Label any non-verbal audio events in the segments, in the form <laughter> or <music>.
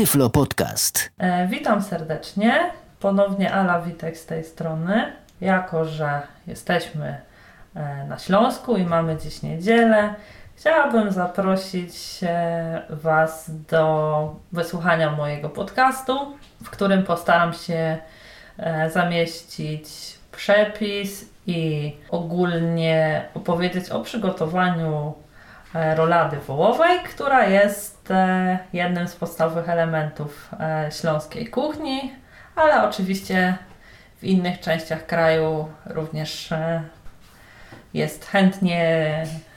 Tyflo Podcast. E, witam serdecznie. Ponownie Ala Witek z tej strony. Jako, że jesteśmy e, na Śląsku i mamy dziś niedzielę, chciałabym zaprosić e, Was do wysłuchania mojego podcastu, w którym postaram się e, zamieścić przepis i ogólnie opowiedzieć o przygotowaniu rolady wołowej, która jest e, jednym z podstawowych elementów e, śląskiej kuchni, ale oczywiście w innych częściach kraju również e, jest chętnie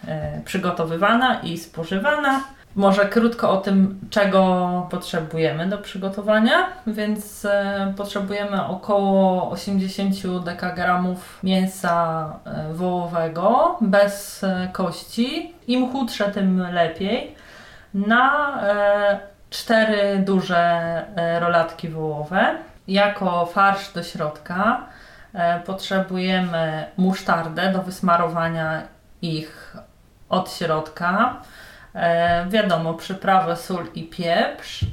e, przygotowywana i spożywana. Może krótko o tym, czego potrzebujemy do przygotowania, więc e, potrzebujemy około 80 dekagramów mięsa e, wołowego bez e, kości. Im chudsze, tym lepiej. Na cztery duże rolatki wołowe. Jako farsz do środka potrzebujemy musztardę do wysmarowania ich od środka. E, wiadomo, przyprawę, sól i pieprz.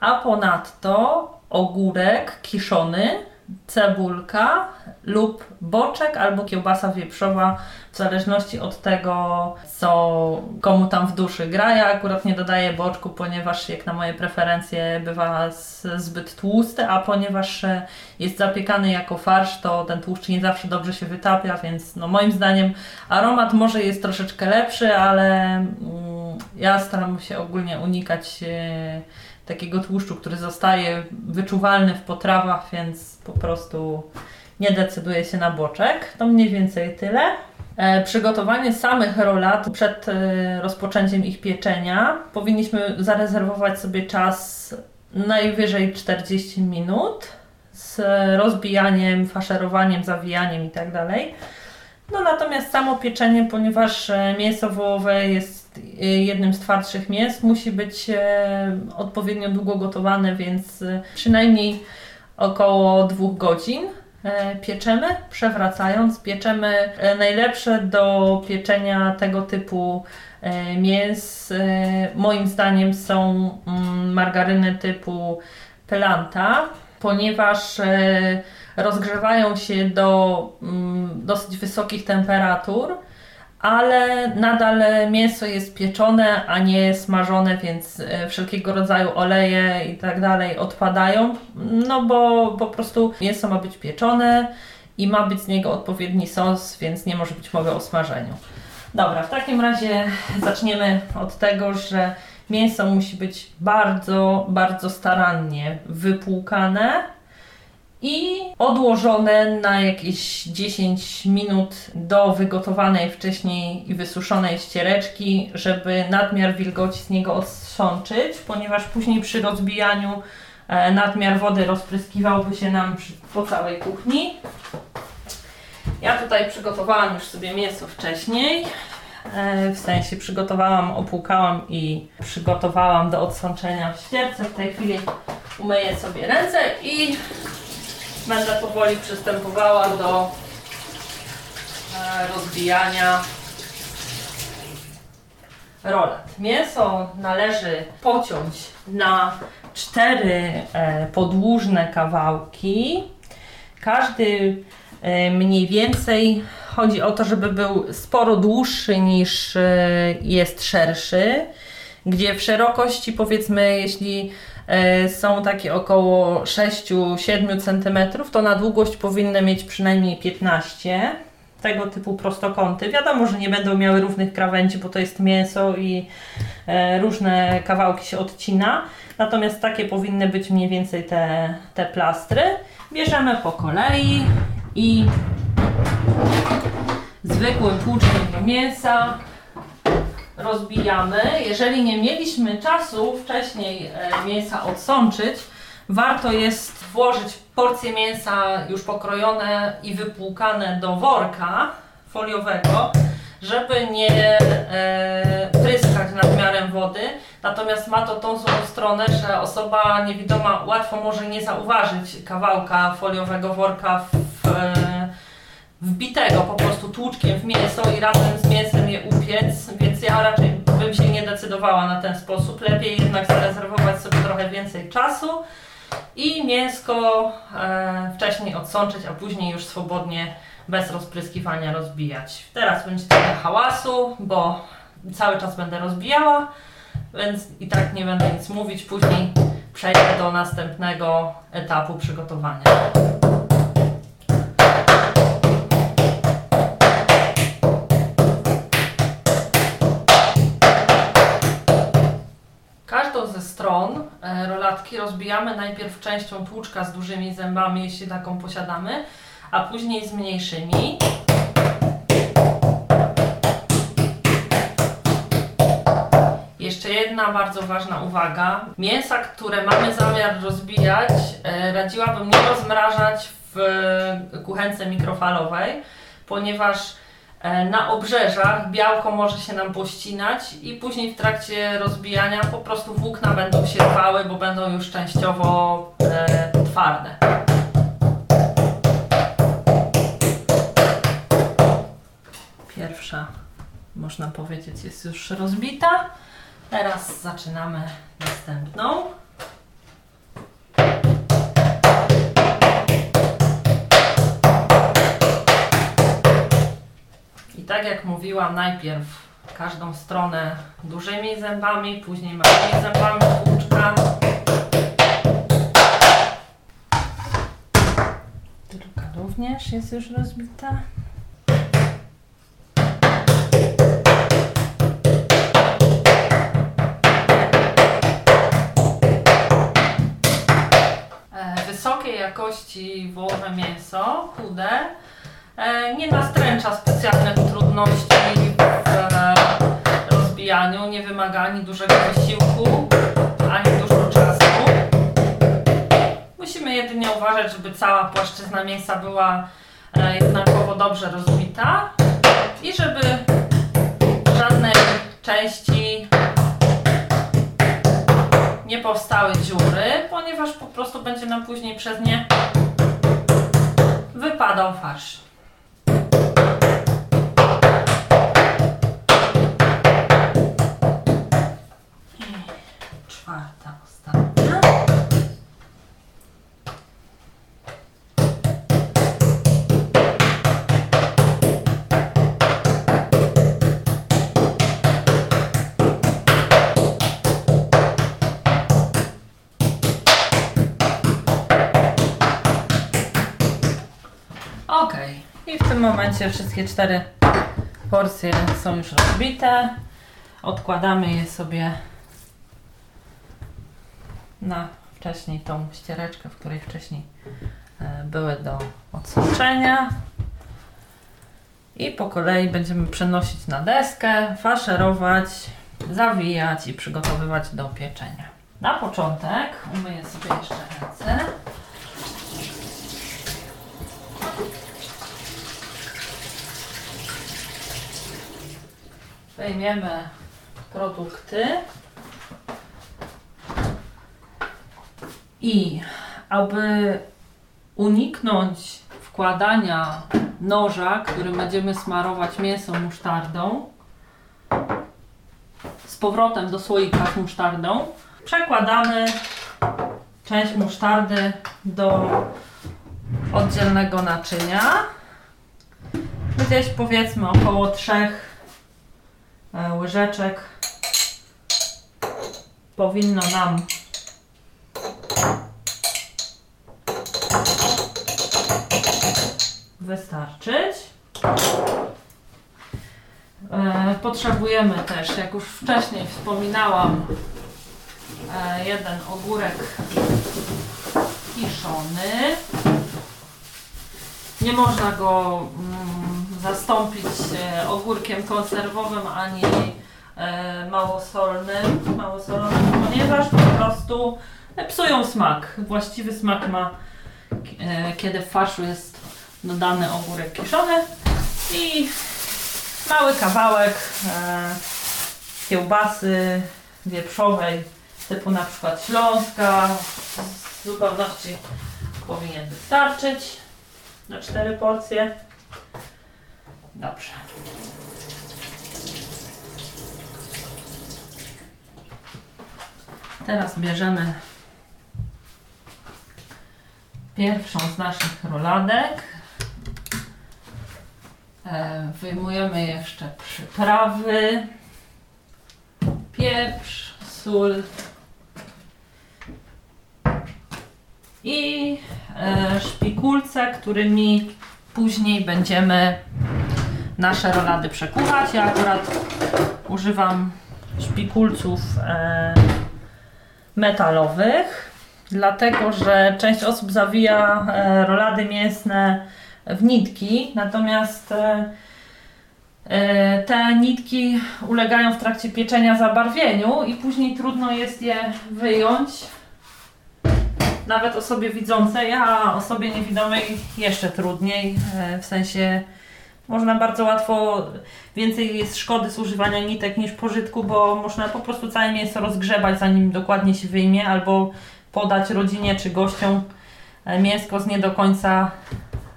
A ponadto ogórek kiszony, cebulka lub boczek albo kiełbasa wieprzowa, w zależności od tego, co komu tam w duszy gra. Ja akurat nie dodaję boczku, ponieważ jak na moje preferencje bywa zbyt tłusty, a ponieważ e, jest zapiekany jako farsz, to ten tłuszcz nie zawsze dobrze się wytapia, więc no moim zdaniem aromat może jest troszeczkę lepszy, ale mm, ja staram się ogólnie unikać e, takiego tłuszczu, który zostaje wyczuwalny w potrawach, więc po prostu nie decyduję się na boczek. To mniej więcej tyle. E, Przygotowanie samych rolat przed e, rozpoczęciem ich pieczenia powinniśmy zarezerwować sobie czas najwyżej 40 minut z rozbijaniem, faszerowaniem, zawijaniem i tak. No natomiast samo pieczenie, ponieważ mięso wołowe jest jednym z twardszych mięs, musi być e, odpowiednio długo gotowane, więc e, przynajmniej około dwóch godzin e, pieczemy, przewracając. Pieczemy najlepsze do pieczenia tego typu mięs. Moim zdaniem są mm, margaryny typu Pelanta, ponieważ rozgrzewają się do mm, dosyć wysokich temperatur, ale nadal mięso jest pieczone, a nie smażone, więc e, wszelkiego rodzaju oleje i tak dalej odpadają, no bo po prostu mięso ma być pieczone i ma być z niego odpowiedni sos, więc nie może być mowy o smażeniu. Dobra, w takim razie zaczniemy od tego, że mięso musi być bardzo, bardzo starannie wypłukane i odłożone na jakieś 10 minut do wygotowanej wcześniej i wysuszonej ściereczki, żeby nadmiar wilgoci z niego odsączyć, ponieważ później przy rozbijaniu e, nadmiar wody rozpryskiwałby się nam po całej kuchni. Ja tutaj przygotowałam już sobie mięso wcześniej. E, W sensie przygotowałam, opłukałam i przygotowałam do odsączenia w ścierce. W tej chwili umyję sobie ręce i będę powoli przystępowała do e, rozbijania rolet. Mięso należy pociąć na cztery e, podłużne kawałki. Każdy e, mniej więcej chodzi o to, żeby był sporo dłuższy niż jest szerszy, gdzie w szerokości powiedzmy, jeśli są takie około 6-7 cm, to na długość powinny mieć przynajmniej 15 tego typu prostokąty. Wiadomo, że nie będą miały równych krawędzi, bo to jest mięso i e, różne kawałki się odcina. Natomiast takie powinny być mniej więcej te, te plastry. Bierzemy po kolei i zwykłym tłuczkiem do mięsa rozbijamy. Jeżeli nie mieliśmy czasu wcześniej e, mięsa odsączyć, warto jest włożyć porcje mięsa już pokrojone i wypłukane do worka foliowego, żeby nie e, pryskać nadmiarem wody. Natomiast ma to tą złą stronę, że osoba niewidoma łatwo może nie zauważyć kawałka foliowego worka w, e, wbitego po prostu tłuczkiem w mięso i razem z mięsem je upiec, więc ja raczej bym się nie decydowała na ten sposób. Lepiej jednak zarezerwować sobie trochę więcej czasu i mięsko e, wcześniej odsączyć, a później już swobodnie bez rozpryskiwania rozbijać. Teraz będzie trochę hałasu, bo cały czas będę rozbijała, więc i tak nie będę nic mówić. Później przejdę do następnego etapu przygotowania. Rozbijamy najpierw częścią tłuczka z dużymi zębami, jeśli taką posiadamy, a później z mniejszymi. Jeszcze jedna bardzo ważna uwaga. Mięsa, które mamy zamiar rozbijać, e, radziłabym nie rozmrażać w e, kuchence mikrofalowej, ponieważ na obrzeżach białko może się nam pościnać i później w trakcie rozbijania po prostu włókna będą się rwały, bo będą już częściowo e, twarde. Pierwsza, można powiedzieć, jest już rozbita. Teraz zaczynamy następną. Tak jak mówiłam, najpierw każdą stronę dużymi zębami, później małymi zębami tłuczka. Druga również jest już rozbita. E, wysokiej jakości wołowe mięso, chude, nie nastręcza specjalnych trudności w e, rozbijaniu, nie wymaga ani dużego wysiłku, ani dużo czasu. Musimy jedynie uważać, żeby cała płaszczyzna mięsa była e, jednakowo dobrze rozbita i żeby żadnej części nie powstały dziury, ponieważ po prostu będzie nam później przez nie wypadał farsz. W tym momencie wszystkie cztery porcje są już rozbite. Odkładamy je sobie na wcześniej tą ściereczkę, w której wcześniej e, były do odsączenia. I po kolei będziemy przenosić na deskę, faszerować, zawijać i przygotowywać do pieczenia. Na początek umyję sobie jeszcze ręce. Wejmiemy produkty i aby uniknąć wkładania noża, którym będziemy smarować mięso musztardą z powrotem do słoika z musztardą, przekładamy część musztardy do oddzielnego naczynia. Gdzieś powiedzmy około trzech łyżeczek powinno nam wystarczyć. E, Potrzebujemy też, jak już wcześniej wspominałam, e, jeden ogórek kiszony. Nie można go mm, zastąpić e, ogórkiem konserwowym ani e, małosolnym, małosolonym, ponieważ po prostu psują smak. Właściwy smak ma, e, kiedy w farszu jest dodany ogórek kiszony i mały kawałek kiełbasy wieprzowej typu na przykład śląska w zupełności powinien wystarczyć na cztery porcje. Dobrze. Teraz bierzemy pierwszą z naszych roladek. E, Wyjmujemy jeszcze przyprawy, pieprz, sól i e, szpikulce, którymi później będziemy nasze rolady przekuwać. Ja akurat używam szpikulców e, metalowych, dlatego że część osób zawija e, rolady mięsne w nitki, natomiast e, e, te nitki ulegają w trakcie pieczenia zabarwieniu i później trudno jest je wyjąć. Nawet osobie widzącej, a osobie niewidomej jeszcze trudniej, e, w sensie można bardzo łatwo, więcej jest szkody z używania nitek niż pożytku, bo można po prostu całe mięso rozgrzebać zanim dokładnie się wyjmie, albo podać rodzinie czy gościom e, mięsko z nie do końca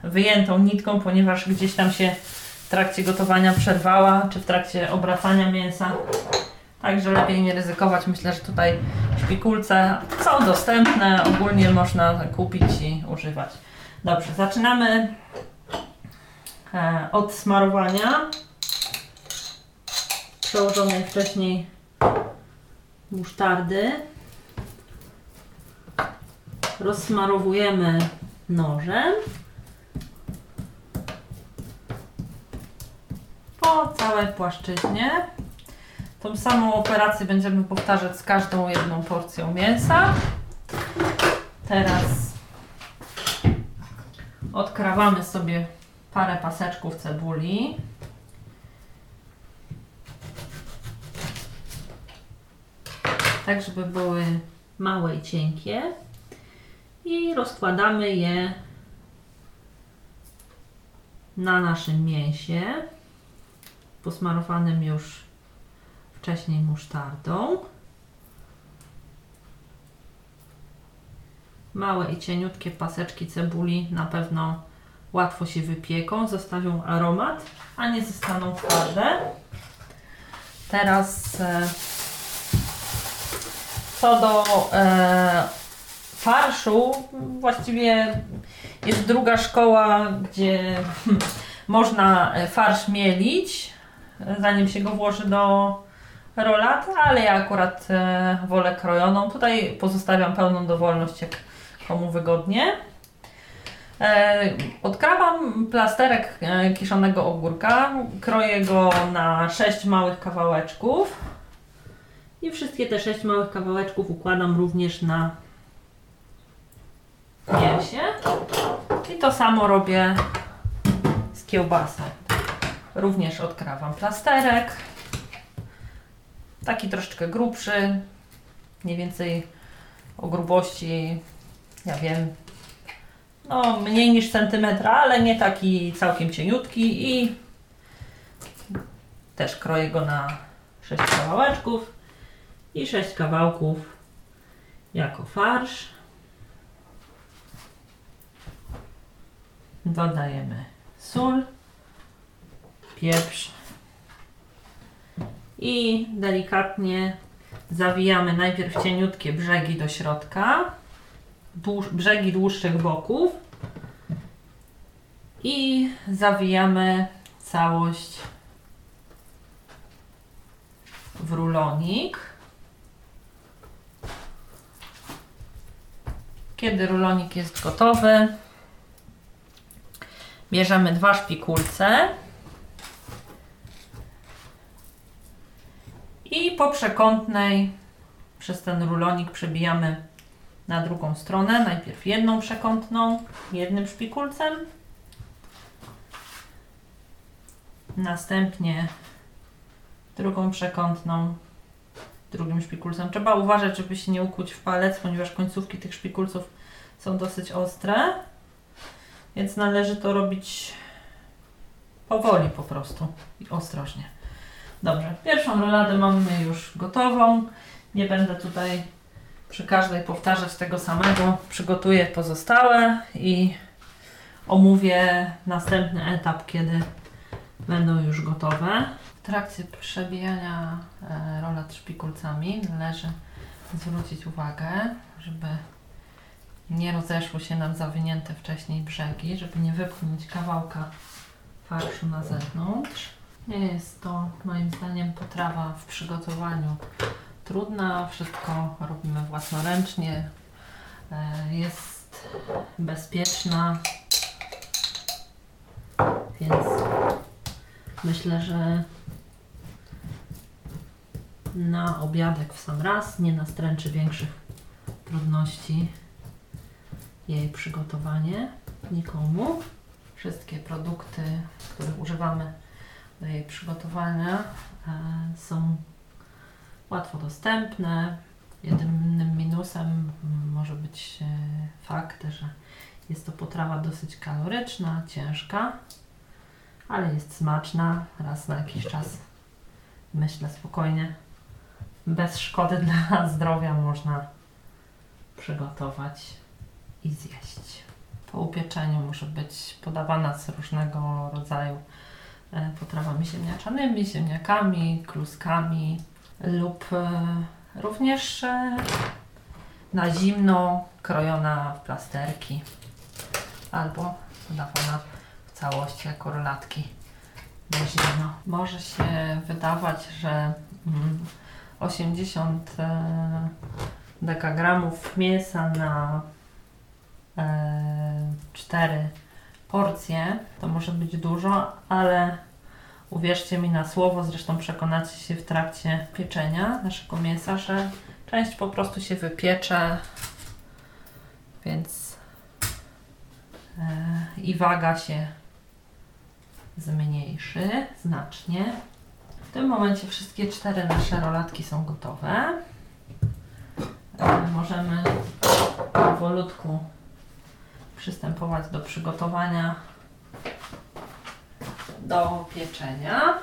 wyjętą nitką, ponieważ gdzieś tam się w trakcie gotowania przerwała, czy w trakcie obracania mięsa. Także lepiej nie ryzykować. Myślę, że tutaj szpikulce są dostępne, ogólnie można kupić i używać. Dobrze, zaczynamy od smarowania przełożonej wcześniej musztardy. Rozsmarowujemy nożem po całej płaszczyźnie. Tą samą operację będziemy powtarzać z każdą jedną porcją mięsa. Teraz odkrawamy sobie parę paseczków cebuli. Tak, żeby były małe i cienkie. I rozkładamy je na naszym mięsie, posmarowanym już wcześniej musztardą. Małe i cieniutkie paseczki cebuli na pewno łatwo się wypieką, zostawią aromat, a nie zostaną twarde. Teraz e, co do e, farszu, właściwie jest druga szkoła, gdzie <laughs> można farsz mielić, zanim się go włoży do rolat, ale ja akurat e, wolę krojoną. Tutaj pozostawiam pełną dowolność, jak komu wygodnie. E, odkrawam plasterek e, kiszonego ogórka, kroję go na 6 małych kawałeczków i wszystkie te 6 małych kawałeczków układam również na mięsie. I to samo robię z kiełbasą. Również odkrawam plasterek. Taki troszeczkę grubszy, mniej więcej o grubości, ja wiem, no mniej niż centymetra, ale nie taki całkiem cieniutki i też kroję go na 6 kawałeczków i 6 kawałków jako farsz. Dodajemy sól, pieprz i delikatnie zawijamy najpierw cieniutkie brzegi do środka, brzegi dłuższych boków i zawijamy całość w rulonik. Kiedy rulonik jest gotowy, bierzemy dwa szpikulce i po przekątnej przez ten rulonik przebijamy na drugą stronę. Najpierw jedną przekątną, jednym szpikulcem. Następnie drugą przekątną, drugim szpikulcem. Trzeba uważać, żeby się nie ukuć w palec, ponieważ końcówki tych szpikulców są dosyć ostre. Więc należy to robić powoli po prostu i ostrożnie. Dobrze, pierwszą roladę mamy już gotową. Nie będę tutaj przy każdej powtarzać tego samego. Przygotuję pozostałe i omówię następny etap, kiedy będą już gotowe. W trakcie przebijania e, rolat szpikulcami należy zwrócić uwagę, żeby nie rozeszły się nam zawinięte wcześniej brzegi, żeby nie wypchnąć kawałka farszu na zewnątrz. Nie jest to moim zdaniem potrawa w przygotowaniu trudna, wszystko robimy własnoręcznie, e, jest bezpieczna, więc myślę, że na obiadek w sam raz nie nastręczy większych trudności jej przygotowanie nikomu. Wszystkie produkty, których używamy do jej przygotowania e, są łatwo dostępne. Jedynym minusem może być e, fakt, że jest to potrawa dosyć kaloryczna, ciężka, ale jest smaczna. Raz na jakiś czas, myślę spokojnie, bez szkody <laughs> dla zdrowia można przygotować i zjeść. Po upieczeniu może być podawana z różnego rodzaju e, potrawami ziemniaczanymi, ziemniakami, kluskami lub e, również e, na zimno krojona w plasterki albo podawana całości jako rolatki na zimno. Może się wydawać, że mm, 80 e, dekagramów mięsa na e, 4 porcje to może być dużo, ale uwierzcie mi na słowo, zresztą przekonacie się w trakcie pieczenia naszego mięsa, że część po prostu się wypiecze, więc e, i waga się zmniejszy znacznie. W tym momencie wszystkie cztery nasze rolatki są gotowe. E, Możemy powolutku przystępować do przygotowania do pieczenia.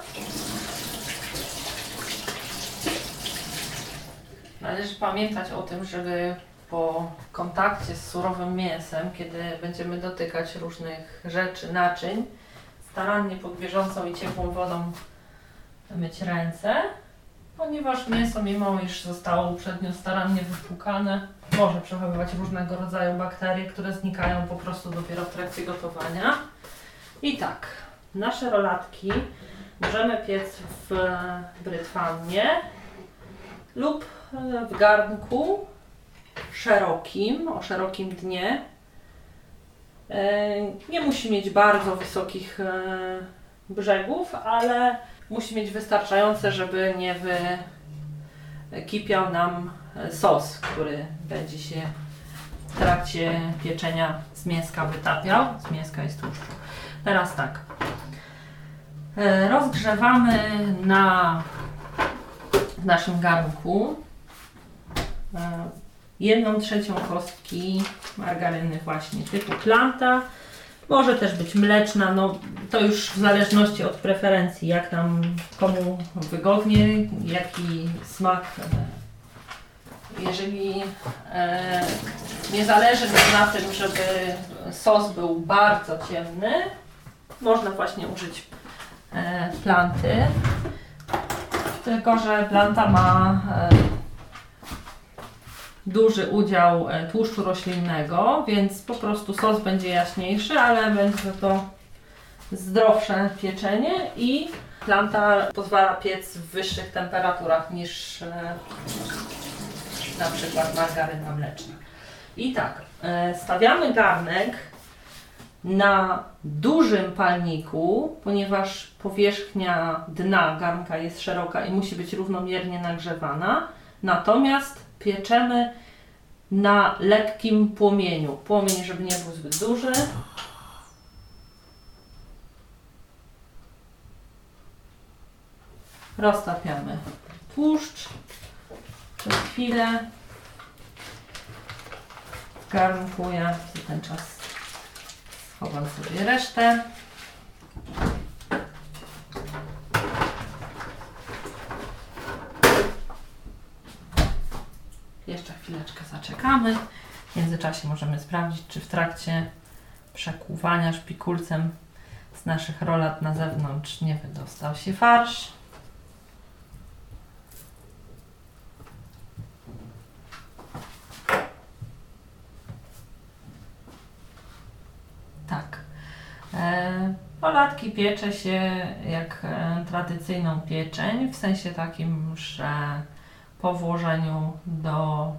Należy pamiętać o tym, żeby po kontakcie z surowym mięsem, kiedy będziemy dotykać różnych rzeczy, naczyń, starannie pod bieżącą i ciepłą wodą myć ręce, ponieważ mięso, mimo iż zostało uprzednio starannie wypłukane, może przechowywać różnego rodzaju bakterie, które znikają po prostu dopiero w trakcie gotowania. I tak, nasze rolatki możemy piec w brytwannie lub w garnku szerokim, o szerokim dnie. E, Nie musi mieć bardzo wysokich e, brzegów, ale musi mieć wystarczające, żeby nie wykipiał nam sos, który będzie się w trakcie pieczenia z mięska wytapiał, z mięska i z tłuszczu. Teraz tak. E, Rozgrzewamy na w naszym garnku e, jedną trzecią kostki margaryny właśnie typu planta. Może też być mleczna, no to już w zależności od preferencji, jak nam komu wygodnie, jaki smak. Jeżeli e, nie zależy na tym, żeby sos był bardzo ciemny, można właśnie użyć e, planty. Tylko, że planta ma e, duży udział e, tłuszczu roślinnego, więc po prostu sos będzie jaśniejszy, ale będzie to zdrowsze pieczenie i planta pozwala piec w wyższych temperaturach niż e, na przykład margaryna mleczna. I tak, e, stawiamy garnek na dużym palniku, ponieważ powierzchnia dna garnka jest szeroka i musi być równomiernie nagrzewana. Natomiast pieczemy na lekkim płomieniu. Płomień, żeby nie był zbyt duży. Roztapiamy tłuszcz przez chwilę. W garnku ja w ten czas schowam sobie resztę. czekamy. W międzyczasie możemy sprawdzić, czy w trakcie przekuwania szpikulcem z naszych rolat na zewnątrz nie wydostał się farsz. Tak. E, Rolatki piecze się jak e, tradycyjną pieczeń, w sensie takim, że po włożeniu do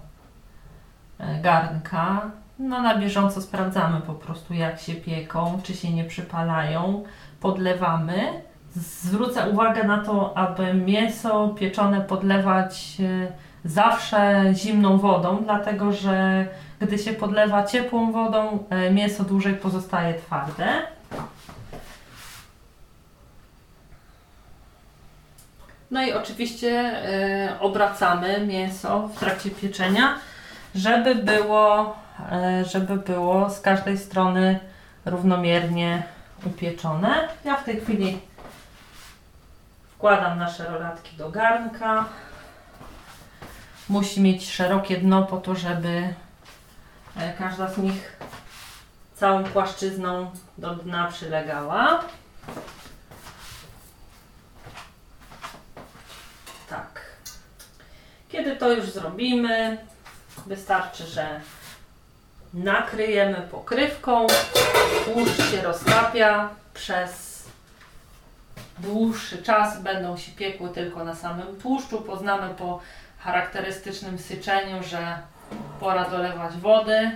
garnka, no na bieżąco sprawdzamy po prostu jak się pieką, czy się nie przypalają, podlewamy. Zwrócę uwagę na to, aby mięso pieczone podlewać e, zawsze zimną wodą, dlatego że gdy się podlewa ciepłą wodą, e, mięso dłużej pozostaje twarde. No i oczywiście e, obracamy mięso w trakcie pieczenia, żeby było, e, żeby było z każdej strony równomiernie upieczone. Ja w tej chwili wkładam nasze rolatki do garnka. Musi mieć szerokie dno po to, żeby e, każda z nich całą płaszczyzną do dna przylegała. Tak. Kiedy to już zrobimy, wystarczy, że nakryjemy pokrywką, tłuszcz się roztapia przez dłuższy czas będą się piekły tylko na samym tłuszczu. Poznamy po charakterystycznym syczeniu, że pora dolewać wody.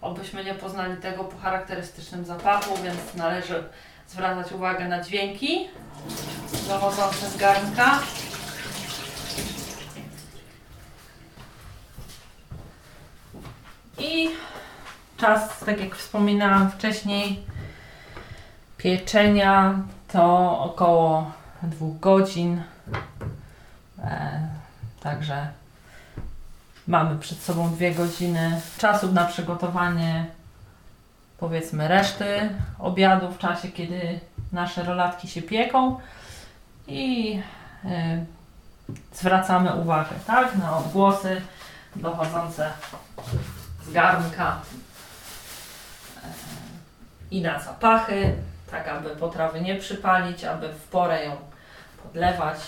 Obyśmy nie poznali tego po charakterystycznym zapachu, więc należy zwracać uwagę na dźwięki dochodzące z garnka. I czas, tak jak wspominałam wcześniej, pieczenia to około dwóch godzin. E, także mamy przed sobą dwie godziny czasu na przygotowanie powiedzmy reszty obiadu w czasie, kiedy nasze rolatki się pieką i e, zwracamy uwagę tak, na odgłosy dochodzące garnka e, i na zapachy, tak aby potrawy nie przypalić, aby w porę ją podlewać.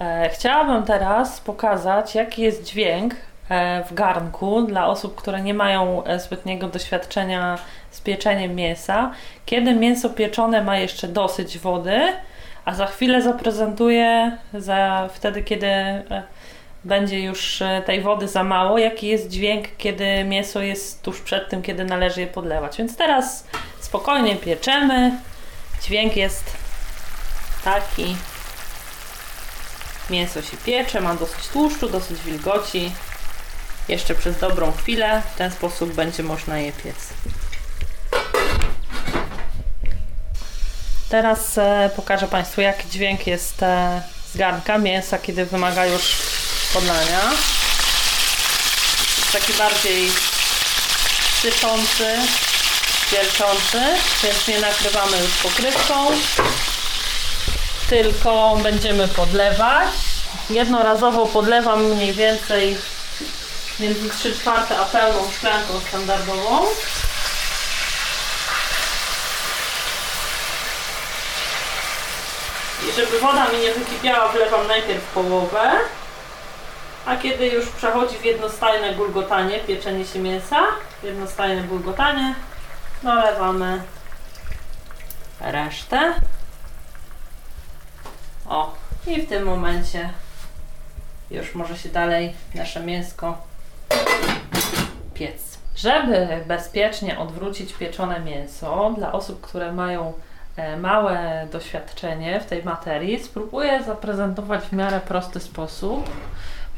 E, chciałabym teraz pokazać, jaki jest dźwięk e, w garnku dla osób, które nie mają zbytniego doświadczenia z pieczeniem mięsa. Kiedy mięso pieczone ma jeszcze dosyć wody, a za chwilę zaprezentuję, za, wtedy kiedy będzie już e, tej wody za mało, jaki jest dźwięk, kiedy mięso jest tuż przed tym, kiedy należy je podlewać. Więc teraz spokojnie pieczemy. Dźwięk jest taki. Mięso się piecze, ma dosyć tłuszczu, dosyć wilgoci. Jeszcze przez dobrą chwilę. W ten sposób będzie można je piec. Teraz e, pokażę Państwu, jaki dźwięk jest e, z garnka mięsa, kiedy wymaga już podlania. Jest taki bardziej syczący, wierczący, więc nie nakrywamy już pokrywką, tylko będziemy podlewać. Jednorazowo podlewam mniej więcej między 3 czwarte a pełną szklanką standardową. I żeby woda mi nie wykipiała, wlewam najpierw połowę. A kiedy już przechodzi w jednostajne bulgotanie, pieczenie się mięsa, jednostajne bulgotanie, dolewamy resztę. O, i w tym momencie już może się dalej nasze mięsko piec. Żeby bezpiecznie odwrócić pieczone mięso, dla osób, które mają e, małe doświadczenie w tej materii, spróbuję zaprezentować w miarę prosty sposób.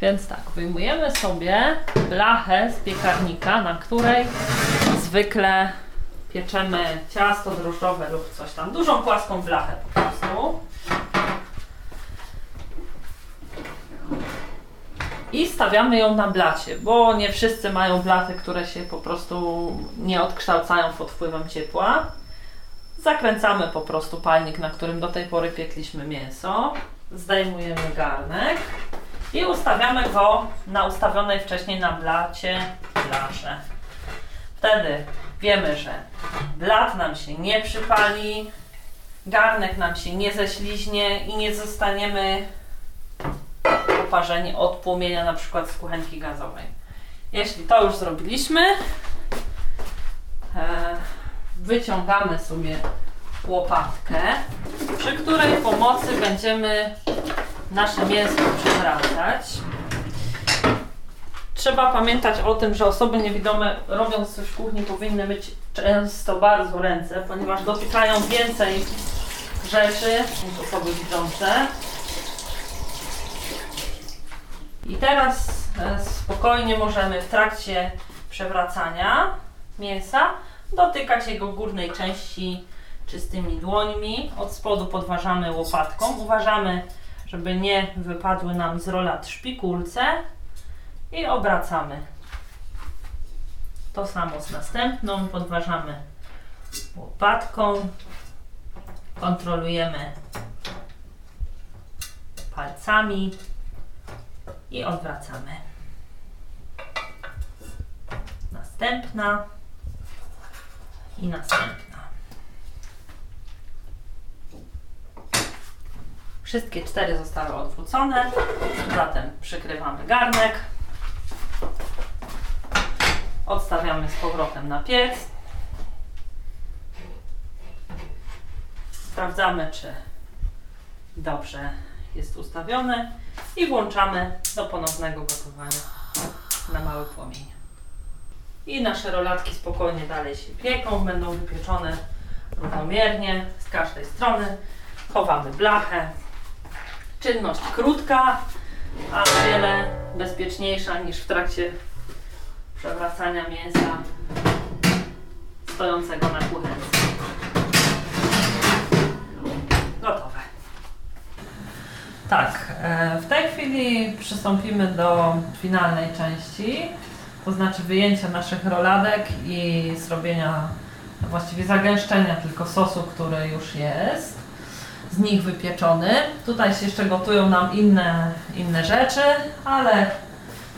Więc tak, wyjmujemy sobie blachę z piekarnika, na której zwykle pieczemy ciasto drożdżowe lub coś tam. Dużą płaską blachę po prostu. I stawiamy ją na blacie, bo nie wszyscy mają blaty, które się po prostu nie odkształcają pod wpływem ciepła. Zakręcamy po prostu palnik, na którym do tej pory piekliśmy mięso. Zdejmujemy garnek i ustawiamy go na ustawionej wcześniej na blacie blasze. Wtedy wiemy, że blat nam się nie przypali, garnek nam się nie ześliźnie i nie zostaniemy poparzeni od płomienia na przykład z kuchenki gazowej. Jeśli to już zrobiliśmy, e, wyciągamy sobie łopatkę, przy której pomocy będziemy nasze mięso przewracać. Trzeba pamiętać o tym, że osoby niewidome robiąc coś w kuchni powinny myć często bardzo ręce, ponieważ dotykają więcej rzeczy niż osoby widzące. I teraz e, spokojnie możemy w trakcie przewracania mięsa dotykać jego górnej części czystymi dłońmi. Od spodu podważamy łopatką. Uważamy, żeby nie wypadły nam z rolat szpikulce i obracamy. To samo z następną. Podważamy łopatką. Kontrolujemy palcami i odwracamy. Następna i następna. Wszystkie cztery zostały odwrócone, zatem przykrywamy garnek. Odstawiamy z powrotem na piec. Sprawdzamy, czy dobrze jest ustawione i włączamy do ponownego gotowania na mały płomień. I nasze rolatki spokojnie dalej się pieką, będą wypieczone równomiernie z każdej strony. Chowamy blachę. Czynność krótka, ale wiele bezpieczniejsza niż w trakcie przewracania mięsa stojącego na kuchence. Gotowe. Tak, e, w tej chwili przystąpimy do finalnej części, to znaczy wyjęcia naszych roladek i zrobienia, właściwie zagęszczenia tylko sosu, który już jest z nich wypieczony. Tutaj się jeszcze gotują nam inne, inne rzeczy, ale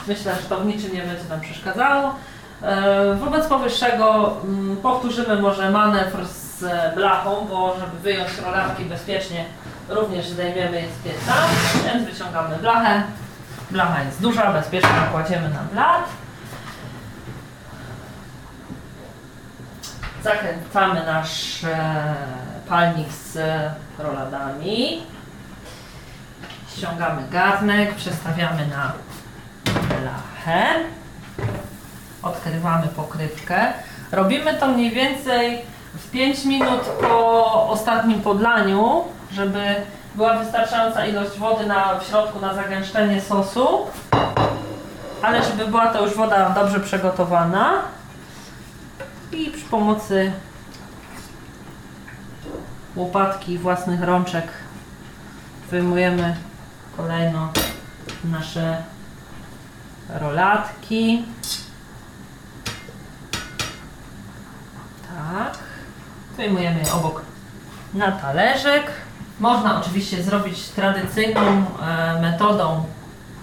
myślę, że to w niczym nie będzie nam przeszkadzało. E, Wobec powyższego mm, powtórzymy może manewr z blachą, bo żeby wyjąć rolatki bezpiecznie również zdejmiemy je z pieca, więc wyciągamy blachę. Blacha jest duża, bezpiecznie kładziemy na blat. Zakręcamy nasz e, palnik z roladami. Ściągamy garnek, przestawiamy na blachę. Odkrywamy pokrywkę. Robimy to mniej więcej w 5 minut po ostatnim podlaniu, żeby była wystarczająca ilość wody na, w środku na zagęszczenie sosu, ale żeby była to już woda dobrze przygotowana. I przy pomocy łopatki własnych rączek wyjmujemy kolejno nasze rolatki. Tak. Wyjmujemy je obok na talerzyk. Można oczywiście zrobić tradycyjną e, metodą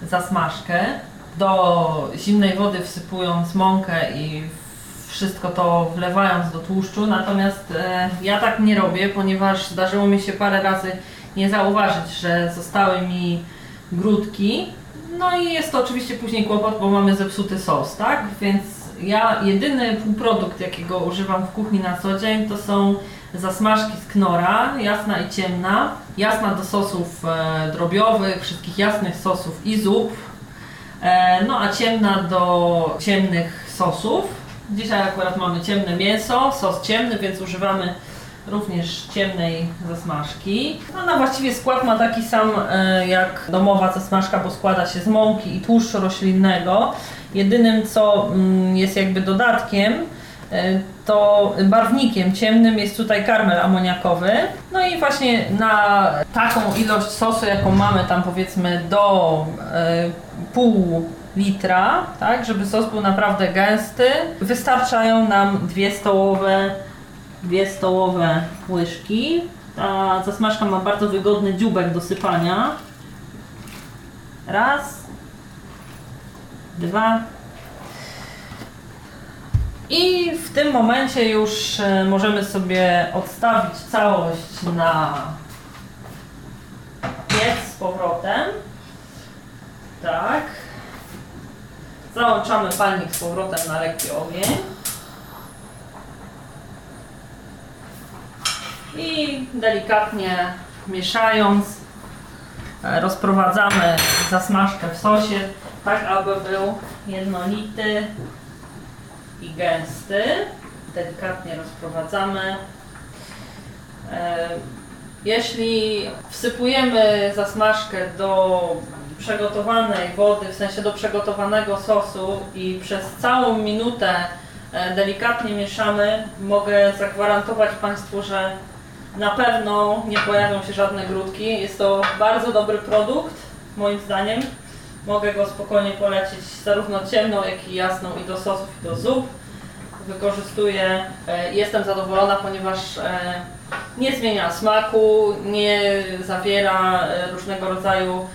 zasmażkę. Do zimnej wody wsypując mąkę i wszystko to wlewając do tłuszczu. Natomiast e, ja tak nie robię, ponieważ zdarzyło mi się parę razy nie zauważyć, że zostały mi grudki. No i jest to oczywiście później kłopot, bo mamy zepsuty sos, tak? Więc ja jedyny półprodukt, jakiego używam w kuchni na co dzień, to są zasmażki z knora, jasna i ciemna. Jasna do sosów e, drobiowych, wszystkich jasnych sosów i zup. E, no a ciemna do ciemnych sosów. Dzisiaj akurat mamy ciemne mięso, sos ciemny, więc używamy również ciemnej zasmażki. No, no właściwie skład ma taki sam e, jak domowa zasmażka, bo składa się z mąki i tłuszczu roślinnego. Jedynym co mm, jest jakby dodatkiem, e, to barwnikiem ciemnym jest tutaj karmel amoniakowy. No i właśnie na taką ilość sosu, jaką mamy tam powiedzmy do e, pół litra, tak, żeby sos był naprawdę gęsty, wystarczają nam dwie stołowe dwie stołowe łyżki. Ta zasmażka ma bardzo wygodny dziubek do sypania. Raz, dwa. I w tym momencie już e, możemy sobie odstawić całość na piec z powrotem. Tak. Załączamy palnik z powrotem na lekki ogień. i delikatnie mieszając e, rozprowadzamy zasmażkę w sosie, tak aby był jednolity i gęsty. Delikatnie rozprowadzamy. E, Jeśli wsypujemy zasmażkę do przygotowanej wody, w sensie do przygotowanego sosu i przez całą minutę e, delikatnie mieszamy, mogę zagwarantować Państwu, że na pewno nie pojawią się żadne grudki. Jest to bardzo dobry produkt, moim zdaniem. Mogę go spokojnie polecić zarówno ciemną, jak i jasną i do sosów, i do zup. Wykorzystuję, e, jestem zadowolona, ponieważ e, nie zmienia smaku, nie zawiera różnego rodzaju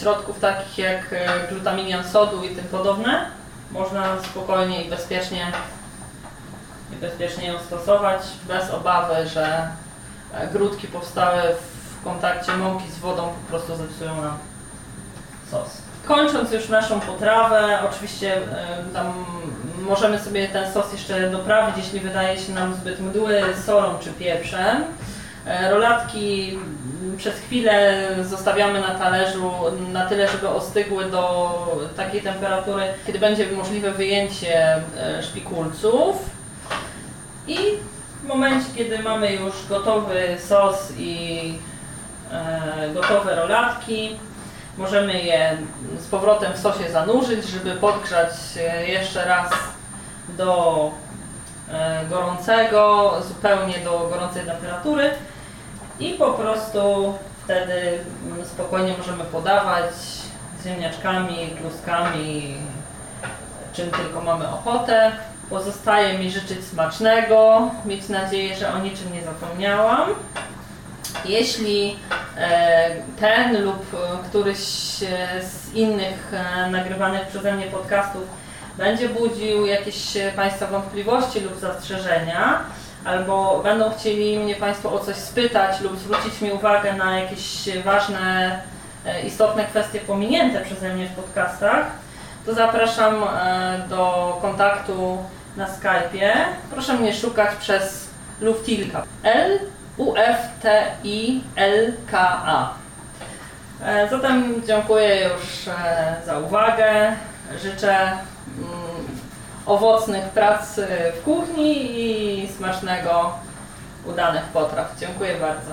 środków takich jak e, glutaminian sodu i tym podobne. Można spokojnie i bezpiecznie, i bezpiecznie ją stosować bez obawy, że e, grudki powstałe w kontakcie mąki z wodą po prostu zepsują nam sos. Kończąc już naszą potrawę, oczywiście e, tam możemy sobie ten sos jeszcze doprawić, jeśli wydaje się nam zbyt mdły, solą czy pieprzem. E, Rolatki przez chwilę zostawiamy na talerzu na tyle, żeby ostygły do takiej temperatury, kiedy będzie możliwe wyjęcie e, szpikulców. I w momencie, kiedy mamy już gotowy sos i e, gotowe rolatki, możemy je z powrotem w sosie zanurzyć, żeby podgrzać e, jeszcze raz do gorącego, zupełnie do gorącej temperatury i po prostu wtedy spokojnie możemy podawać ziemniaczkami, kluskami, czym tylko mamy ochotę. Pozostaje mi życzyć smacznego, mieć nadzieję, że o niczym nie zapomniałam. Jeśli e, ten lub któryś z innych e, nagrywanych przeze mnie podcastów będzie budził jakieś e, Państwa wątpliwości lub zastrzeżenia, albo będą chcieli mnie Państwo o coś spytać lub zwrócić mi uwagę na jakieś ważne, e, istotne kwestie pominięte przeze mnie w podcastach, to zapraszam e, do kontaktu na Skype'ie. Proszę mnie szukać przez Luftilka. L U F T I L K A. E, Zatem dziękuję już za uwagę. Życzę mm, owocnych prac e, w kuchni i smacznego, udanych potraw. Dziękuję bardzo.